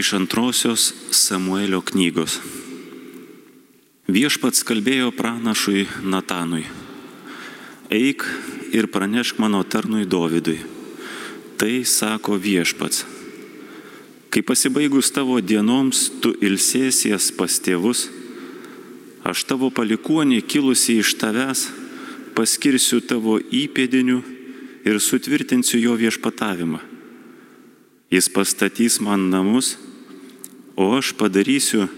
Iš antrosios Samuelio knygos. Viešpats kalbėjo pranašui Natanui. Eik ir pranešk mano tarnui Dovydui. Tai sako viešpats. Kai pasibaigus tavo dienoms tu ilsėsies pas tėvus, aš tavo palikuonį kilusi iš tavęs paskirsiu tavo įpėdiniu ir sutvirtinsiu jo viešpatavimą Jis pastatys man namus, o aš padarysiu,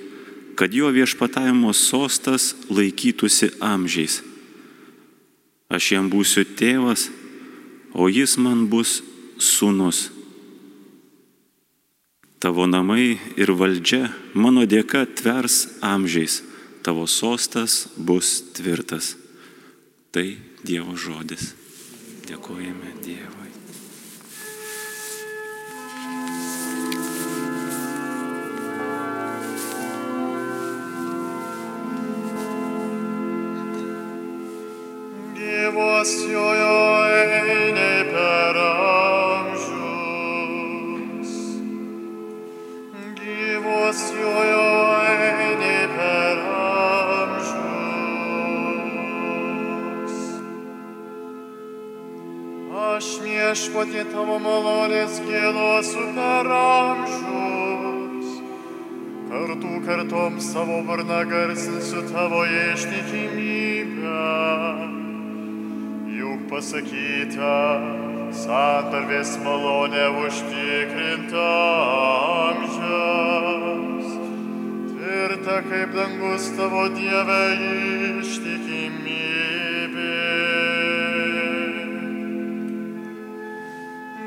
kad jo viešpatavimo sostas laikytųsi amžiais. Aš jam būsiu tėvas, o jis man bus sūnus. Tavo namai ir valdžia mano dėka tvers amžiais, tavo sostas bus tvirtas. Tai Dievo žodis. Dėkojame Dievui. Dievas jojo eini per amžius. Gyvos jojo eini per amžius. Aš viešpatį tavo malonės gėdosiu per amžius. Kartų kartom savo varną garsinsiu tavo ištikimybę juk pasakyta, santarvės malonė užtikrinta amžiams. Tvirta kaip dangus tavo Dieve ištikimybė.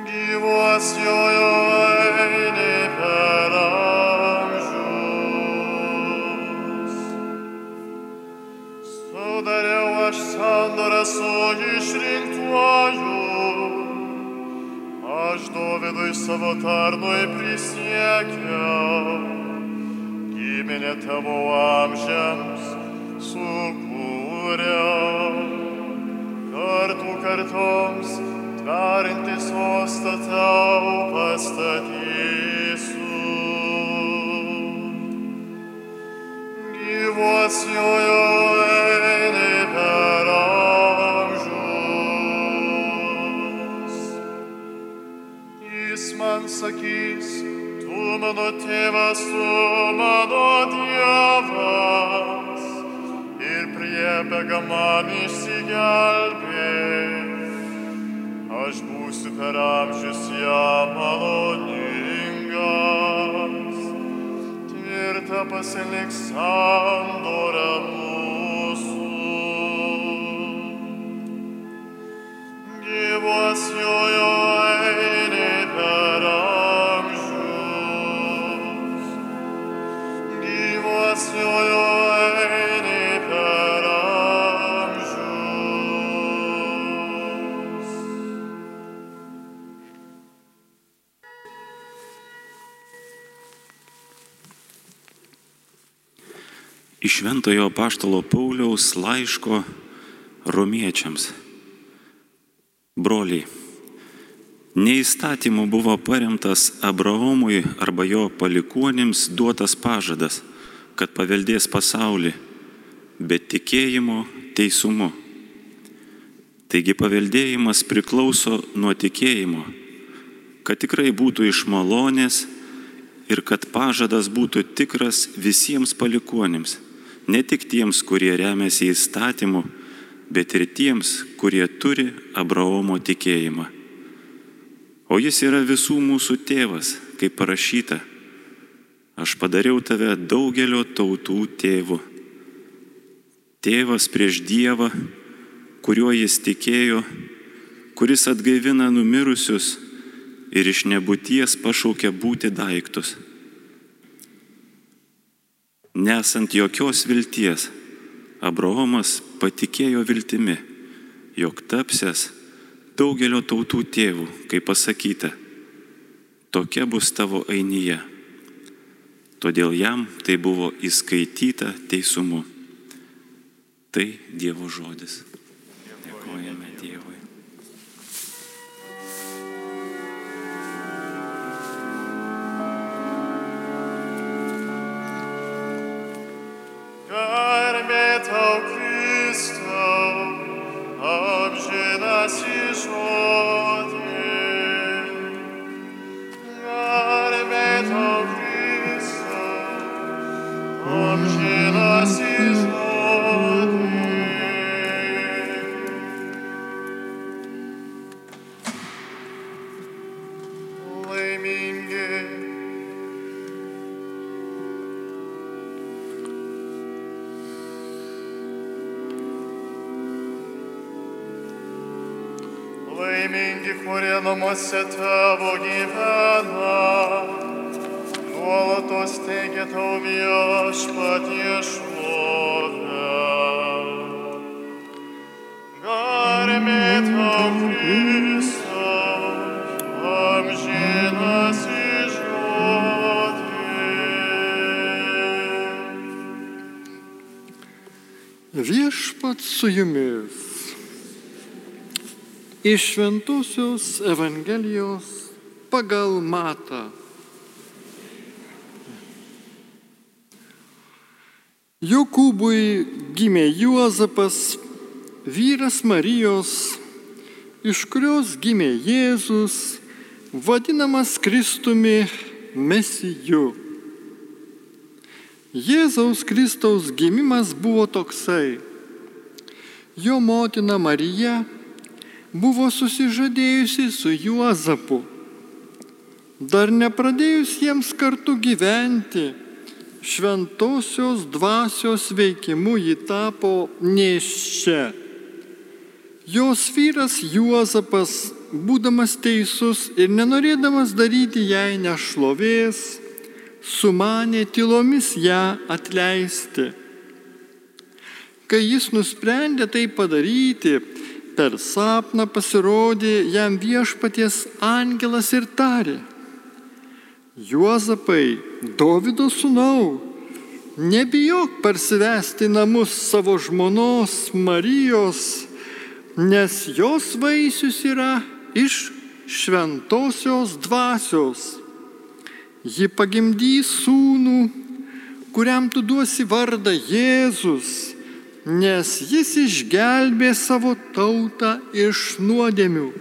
Gyvos jojo eini per amžius. Sudariau aš sandorą su išrinktuoju. Aš Dovydui savo tarnui prisiekiau. Giminė tavo amžiams sukūriau. Kartų kartoms tvarinti sostą tau pastatysiu. Gyvos jojo mano tėvas, tu mano dievas. Ir priebėga man išsigelbėti. Aš būsiu per amžius jam maloningas. Tvirta pasiliks sandora mūsų. Gyvos jojo Šventojo Paštalo Pauliaus laiško romiečiams. Broliai, neįstatymu buvo paremtas Abraomui arba jo palikuonims duotas pažadas, kad paveldės pasaulį, bet tikėjimo teisumu. Taigi paveldėjimas priklauso nuo tikėjimo, kad tikrai būtų iš malonės ir kad pažadas būtų tikras visiems palikuonims, ne tik tiems, kurie remiasi įstatymu, bet ir tiems, kurie turi Abraomo tikėjimą. O jis yra visų mūsų tėvas, kaip parašyta. Aš padariau tave daugelio tautų tėvu. Tėvas prieš Dievą, kuriuo jis tikėjo, kuris atgaivina numirusius ir iš nebūties pašaukia būti daiktus. Nesant jokios vilties, Abraomas patikėjo viltimi, jog tapsės daugelio tautų tėvų, kaip pasakyta, tokia bus tavo ainyje. Todėl jam tai buvo įskaityta teisumu. Tai Dievo žodis. Dėkojame kurie namuose tavo gyvena, nuolatos teigia tau viešpatie šlovę. Garbė tau Kristau, amžinas žodį. Viešpat su jumis. Iš Šventusios Evangelijos pagal Matą. Jokūbui gimė Juozapas, vyras Marijos, iš kurios gimė Jėzus, vadinamas Kristumi Mesiju. Jėzaus Kristaus gimimas buvo toksai. Jo motina Marija buvo susižadėjusi su Juozapu. Dar nepradėjus jiems kartu gyventi, šventosios dvasios veikimu ji tapo neščia. Jos vyras Juozapas, būdamas teisus ir nenorėdamas daryti jai nešlovės, sumanė tylomis ją atleisti. Kai jis nusprendė tai padaryti, per sapną pasirodė jam viešpaties angelas ir tarė. Juozapai, Dovido sūnau, nebijok parsivesti namus savo žmonos Marijos, nes jos vaisius yra iš šventosios dvasios. Ji pagimdys sūnų, kuriam tu duosi vardą Jėzus, nes jis išgelbė savo tautą iš nuodėmių.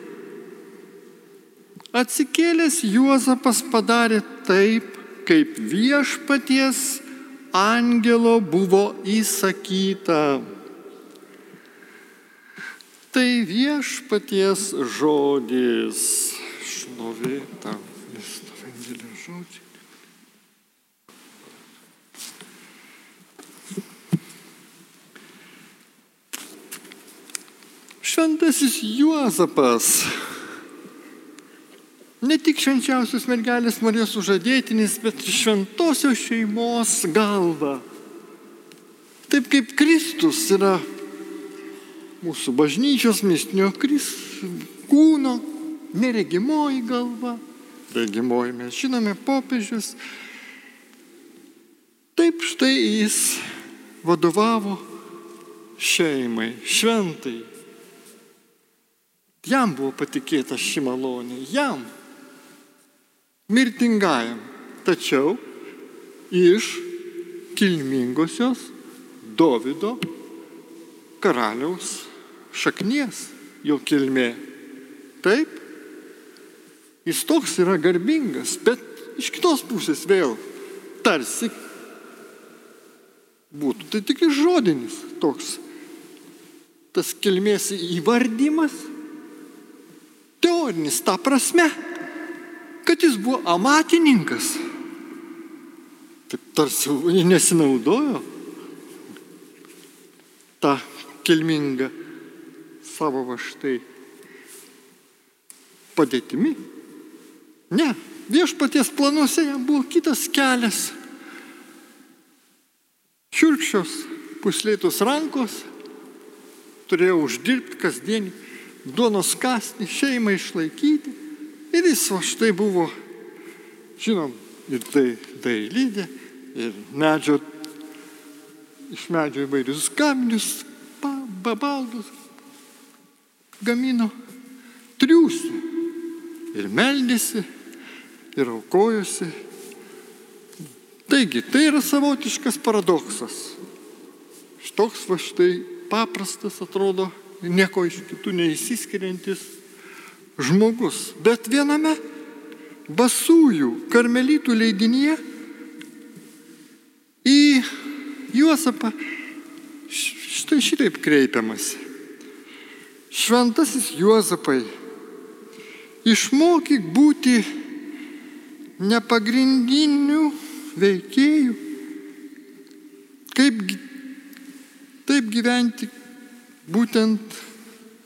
Atsikėlęs Juozapas padarė taip, kaip viešpaties angelo buvo įsakyta. Tai viešpaties žodis. Šlovė tau, vis Evangelijos žodžiai. Šventasis Juozapas. Ne tik švenčiausios mergelės Marijos sužadėtinis, bet ir šventosios šeimos galva. Taip kaip Kristus yra mūsų bažnyčios mistinio kūno neregimoji galva, regimoji mes žinome popiežius. Taip štai jis vadovavo šeimai, šventai. Jam buvo patikėta ši malonė, jam, mirtingajam, tačiau iš kilmingosios Dovido karaliaus šaknies jo kilmė. Taip, jis toks yra garbingas, bet iš kitos pusės vėl tarsi būtų tai tik žodinis toks. Tas kilmės įvardymas, teorinis ta prasme, kad jis buvo amatininkas. Taip tarsi nesinaudojo tą kilmingą savo va štai padėtimi. Ne, viešpaties planuose jam buvo kitas kelias. Šiurkščios puslėtos rankos turėjo uždirbti kasdienį duonos kasnį, šeimą išlaikyti. Ir jis va štai buvo, žinom, ir tai dailydė, ir medžio, iš medžio įvairius gaminius, babaldus, gamino triūsį ir meldėsi, ir aukojosi. Taigi, tai yra savotiškas paradoksas. Štoks va štai paprastas atrodo, nieko iš kitų neįsiskiriantis žmogus. Bet viename basųjų karmelitų leidinyje į Juozapą štai šitaip kreipiamasi. Šventasis Juozapai, išmokyk būti nepagrindinių veikėjų, kaip taip gyventi būtent,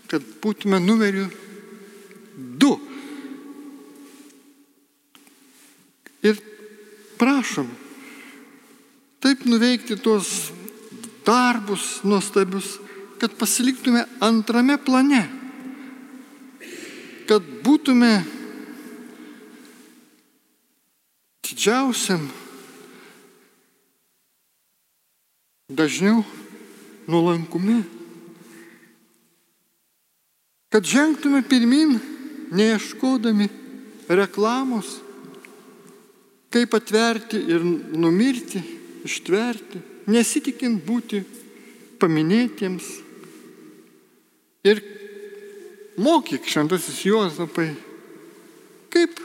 kad būtume numeriu du. Ir prašom, taip nuveikti tuos darbus nuostabius, kad pasiliktume antrame plane, kad būtume didžiausiam dažniau nuolankume, kad žengtume pirmin, neieškodami reklamos, kaip atverti ir numirti, ištverti, nesitikint būti paminėtiems. Ir mokyk šventasis Juozapai, kaip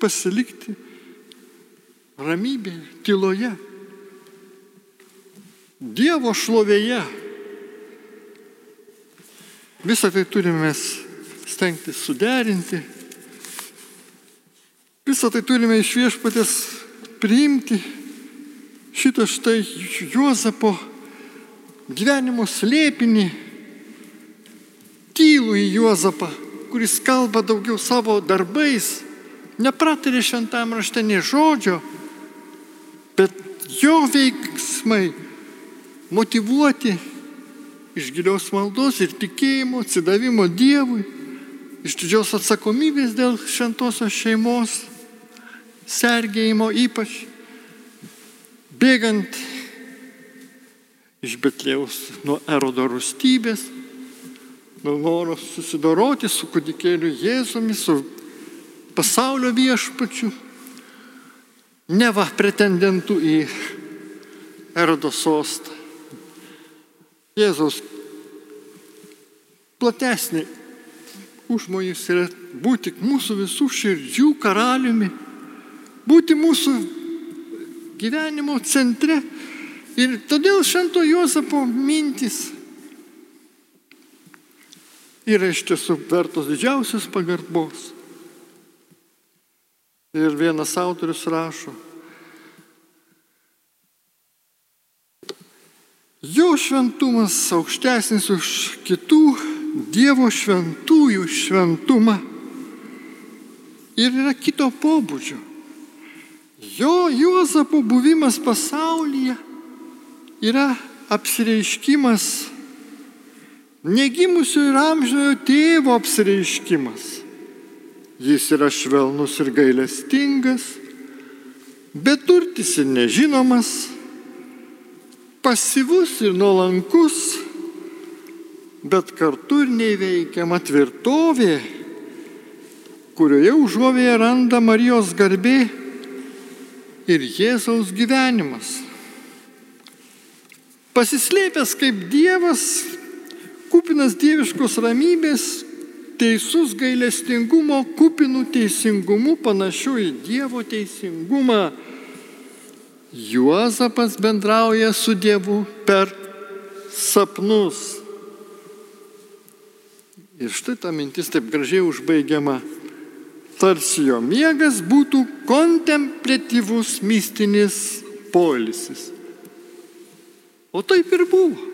pasilikti ramybėje, tyloje, Dievo šlovėje. Visą tai turime stengtis suderinti. Visą tai turime iš viešpatės priimti. Šitą štai Juozapo gyvenimo slėpinį, tylų į Juozapą, kuris kalba daugiau savo darbais, nepratarė šventame rašte nei žodžio, bet jo veiksmai motivuoti iš gilios maldos ir tikėjimo, atsidavimo Dievui, iš didžios atsakomybės dėl šventosios šeimos, sergėjimo ypač, bėgant iš Betlėjaus nuo erodo rūstybės, nuo noro susidoroti su kudikėliu Jėzumi, su pasaulio viešpačiu, neva pretendentų į erodo sostą. Jėzaus platesnė užmojus yra būti mūsų visų širdžių karaliumi, būti mūsų gyvenimo centre. Ir todėl Švento Jozapo mintis yra iš tiesų vertos didžiausios pagarbos. Ir vienas autorius rašo, Jo šventumas aukštesnis už kitų Dievo šventųjų šventumą ir yra kito pobūdžio. Jo Juozapo buvimas pasaulyje yra apsireiškimas, negimusio ir amžinojo tėvo apsireiškimas. Jis yra švelnus ir gailestingas, beturtis ir nežinomas pasyvus ir nuolankus, bet kartu ir neįveikiama tvirtovė, kurioje užuovėje randa Marijos garbė ir Jėzaus gyvenimas. Pasislėpęs kaip Dievas, kupinas dieviškos ramybės, teisus gailestingumo, kupinų teisingumu, panašiu į Dievo teisingumą Juozapas bendrauja su Dievu per sapnus. Ir štai ta mintis taip gražiai užbaigiama. Tarsi jo miegas būtų kontemplatyvus mistinis polisis. O taip ir buvo.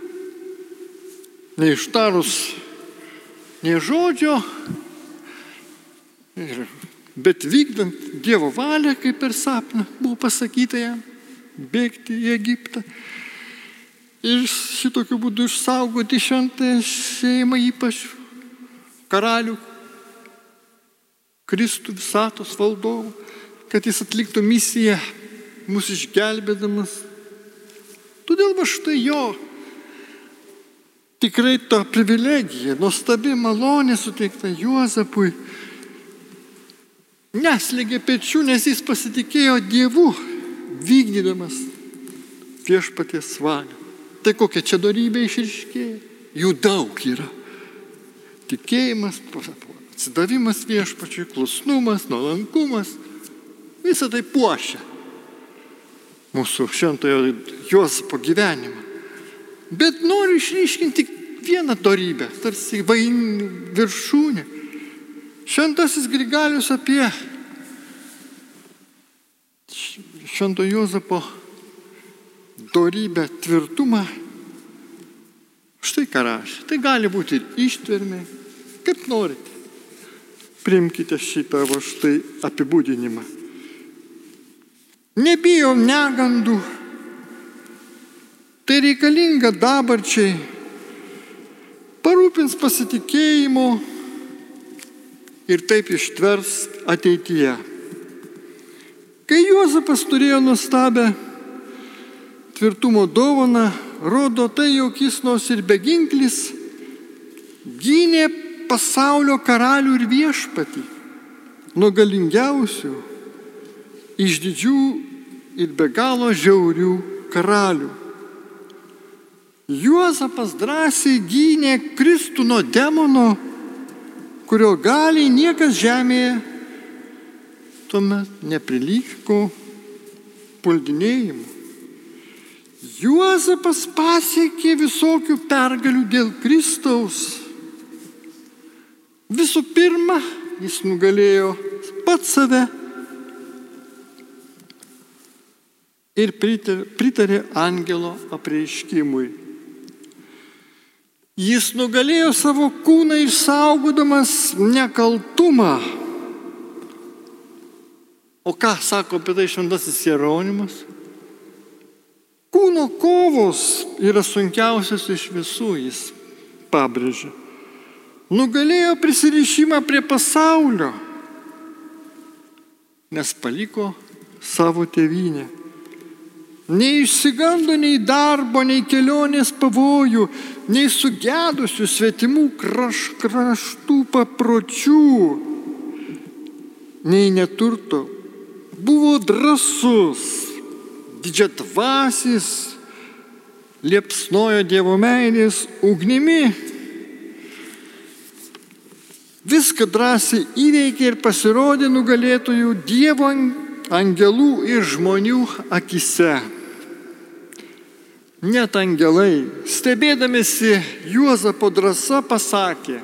Neištarus nei žodžio, bet vykdant Dievo valią, kaip per sapną buvo pasakyta jam bėgti į Egiptą. Ir šitokiu būdu išsaugoti šventąją šeimą, ypač karalių, Kristų visatos valdovų, kad jis atliktų misiją mūsų išgelbėdamas. Todėl va štai jo tikrai ta privilegija, nuostabi malonė suteikta Juozapui, neslėgė pečių, nes jis pasitikėjo Dievu vykdydamas viešpaties valią. Tai kokia čia darybė išriškėja? Jų daug yra. Tikėjimas, atsidavimas viešpačiui, klusnumas, nuolankumas, visą tai puošia. mūsų šventojo Jozapo gyvenimą. Bet noriu išryškinti vieną darybę, tarsi vain viršūnę. Šventasis Grigalius apie Švento Jozapo darybę, tvirtumą. Štai ką rašė. Tai gali būti ir ištvermė, kaip norite. Primkite šitą va štai apibūdinimą. Nebijom negandų. Tai reikalinga dabarčiai. Parūpins pasitikėjimo ir taip ištvers ateityje. Kai Juozapas turėjo nustabę tvirtumo dovaną, rodo tai, jog jis nors ir beginklis, gynė pasaulio karalių ir viešpatį nuo galingiausių, išdidžių ir be galo žiaurių karalių. Juozapas drąsiai gynė Kristų nuo demono, kurio gali niekas žemėje tuomet neprilygo puldinėjimu. Juozapas pasiekė visokių pergalių dėl Kristaus. Visų pirma, jis nugalėjo pats save ir pritarė angelo apreiškimui. Jis nugalėjo savo kūną išsaugodamas nekaltumą O ką sako apie tai šventasis Jeronimas? Kūno kovos yra sunkiausias iš visų, jis pabrėžia. Nugalėjo prisirišimą prie pasaulio, nes paliko savo tėvynę. Neišsigando nei darbo, nei kelionės pavojų, nei sugedusių svetimų kraš, kraštų papročių, nei neturto buvo drasus, didžiatvasis, liepsnojo Dievo meilės ugnimi. Viską drąsiai įveikė ir pasirodė nugalėtojų Dievo angelų ir žmonių akise. Net angelai, stebėdamėsi Juozapo drąsa, pasakė,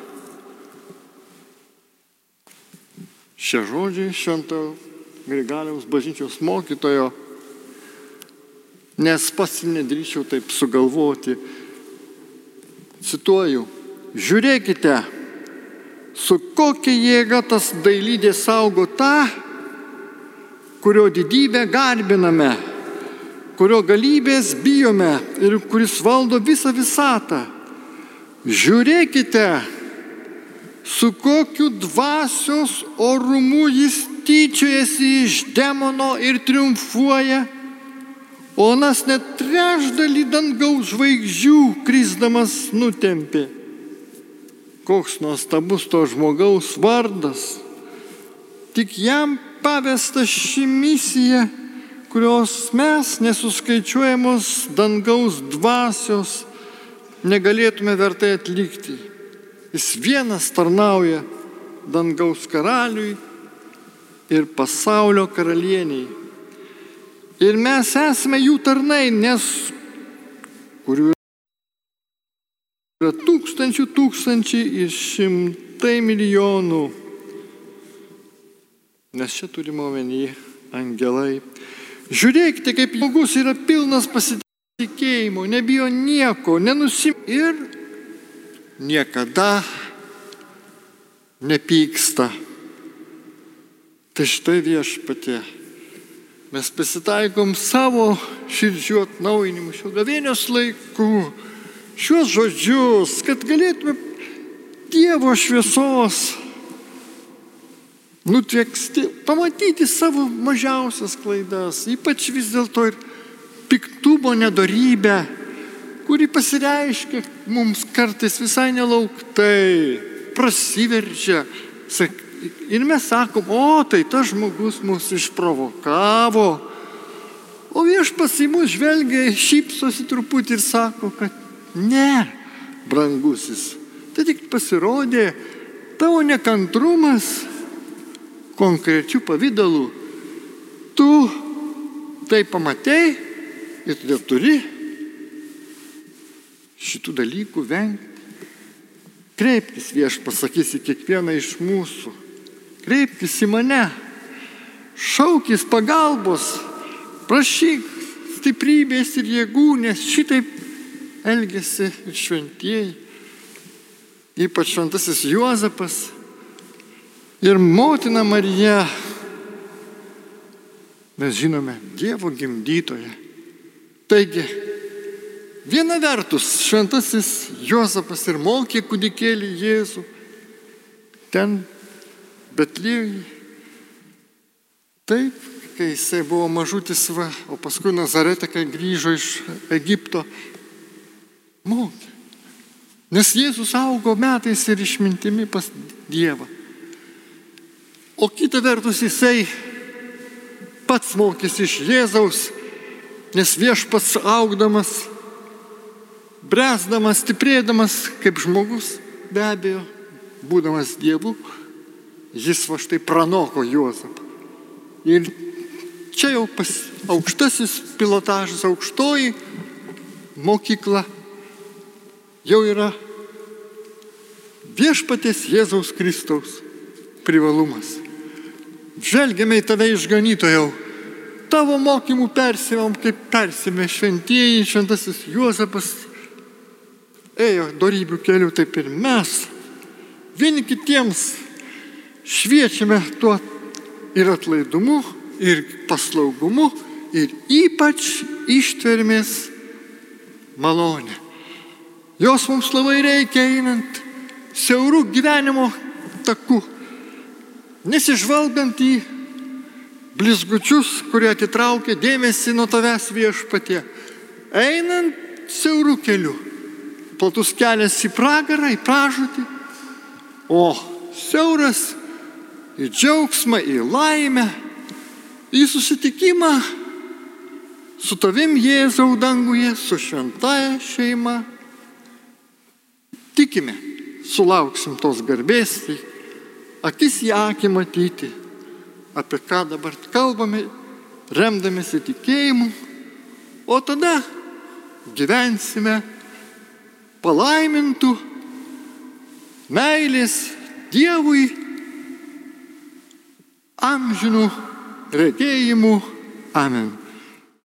šie žodžiai švento Grigaliaus bažnyčios mokytojo, nes pats nedrįčiau taip sugalvoti. Cituoju, žiūrėkite, su kokia jėga tas dailydė saugo tą, kurio didybę garbiname, kurio galybės bijome ir kuris valdo visą visatą. Žiūrėkite, su kokiu dvasios orumu jis tyčiojasi iš demono ir triumfuoja, o nas net trešdalį dangaus žvaigždžių krisdamas nutempė. Koks nuostabus to žmogaus vardas. Tik jam pavesta ši misija, kurios mes nesuskaičiuojamos dangaus dvasios negalėtume vertai atlikti. Jis vienas tarnauja dangaus karaliui ir pasaulio karalieniai. Ir mes esame jų tarnai, nes kurių yra tūkstančių tūkstančiai ir šimtai milijonų. Nes čia turime omeny angelai. Žiūrėkite, kaip žmogus yra pilnas pasitikėjimo, nebijo nieko, nenusim ir niekada nepyksta. Tai štai viešpatė, mes pasitaikom savo širdžių atnaujinimu šio gavėnios laikų, šios žodžius, kad galėtume Dievo šviesos nutveksti, pamatyti savo mažiausias klaidas, ypač vis dėlto ir piktumo nedarybę, kuri pasireiškia mums kartais visai nelauktai, prasiveržia, sak, Ir mes sakom, o tai tas žmogus mus išprovokavo. O viešpas į mus žvelgia, šypsosi truputį ir sako, kad ne, brangusis. Tai tik pasirodė tavo nekantrumas konkrečių pavydalų. Tu tai pamatėjai ir todėl turi šitų dalykų vengti. Kreipkis vieš pasakysi kiekvieną iš mūsų. Kreipkis į mane. Šaukis pagalbos. Prašyk stiprybės ir jėgų, nes šitaip elgesi ir šventieji. Ypač šventasis Juozapas ir motina Marija. Mes žinome Dievo gimdytoje. Taigi, Viena vertus, šventasis Jozapas ir mokė kūdikėlį Jėzų ten Betlėjui. Taip, kai jisai buvo mažutis, va, o paskui Nazaretė, kai grįžo iš Egipto, mokė. Nes Jėzus augo metais ir išmintimi pas Dievą. O kita vertus jisai pats mokėsi iš Jėzaus, nes viešpats augdamas bręsdamas, stiprėdamas kaip žmogus, be abejo, būdamas Dievu, jis va štai pranoko Juozapą. Ir čia jau pas, aukštasis pilotažas, aukštoji mokykla jau yra viešpatės Jėzaus Kristaus privalumas. Žvelgiame į tave išganytojau, tavo mokymų persimėm, kaip persimė šventieji, šventasis Juozapas, ėjo darybių keliu, taip ir mes vieni kitiems šviečiame tuo ir atlaidumu, ir paslaugumu, ir ypač ištvermės malonė. Jos mums labai reikia einant siaurų gyvenimo takų, nesižvalgant į blizgučius, kurie atitraukia dėmesį nuo tavęs viešpatie, einant siaurų kelių platus kelias į pragarą, į pražūtį, o siauras į džiaugsmą, į laimę, į susitikimą su tavim Jėzau danguje, su šventaja šeima. Tikime, sulauksim tos garbės, tai akis į akį matyti, apie ką dabar kalbame, remdamėsi tikėjimu, o tada gyvensime palaimintų meilės Dievui amžinų regėjimų. Amen.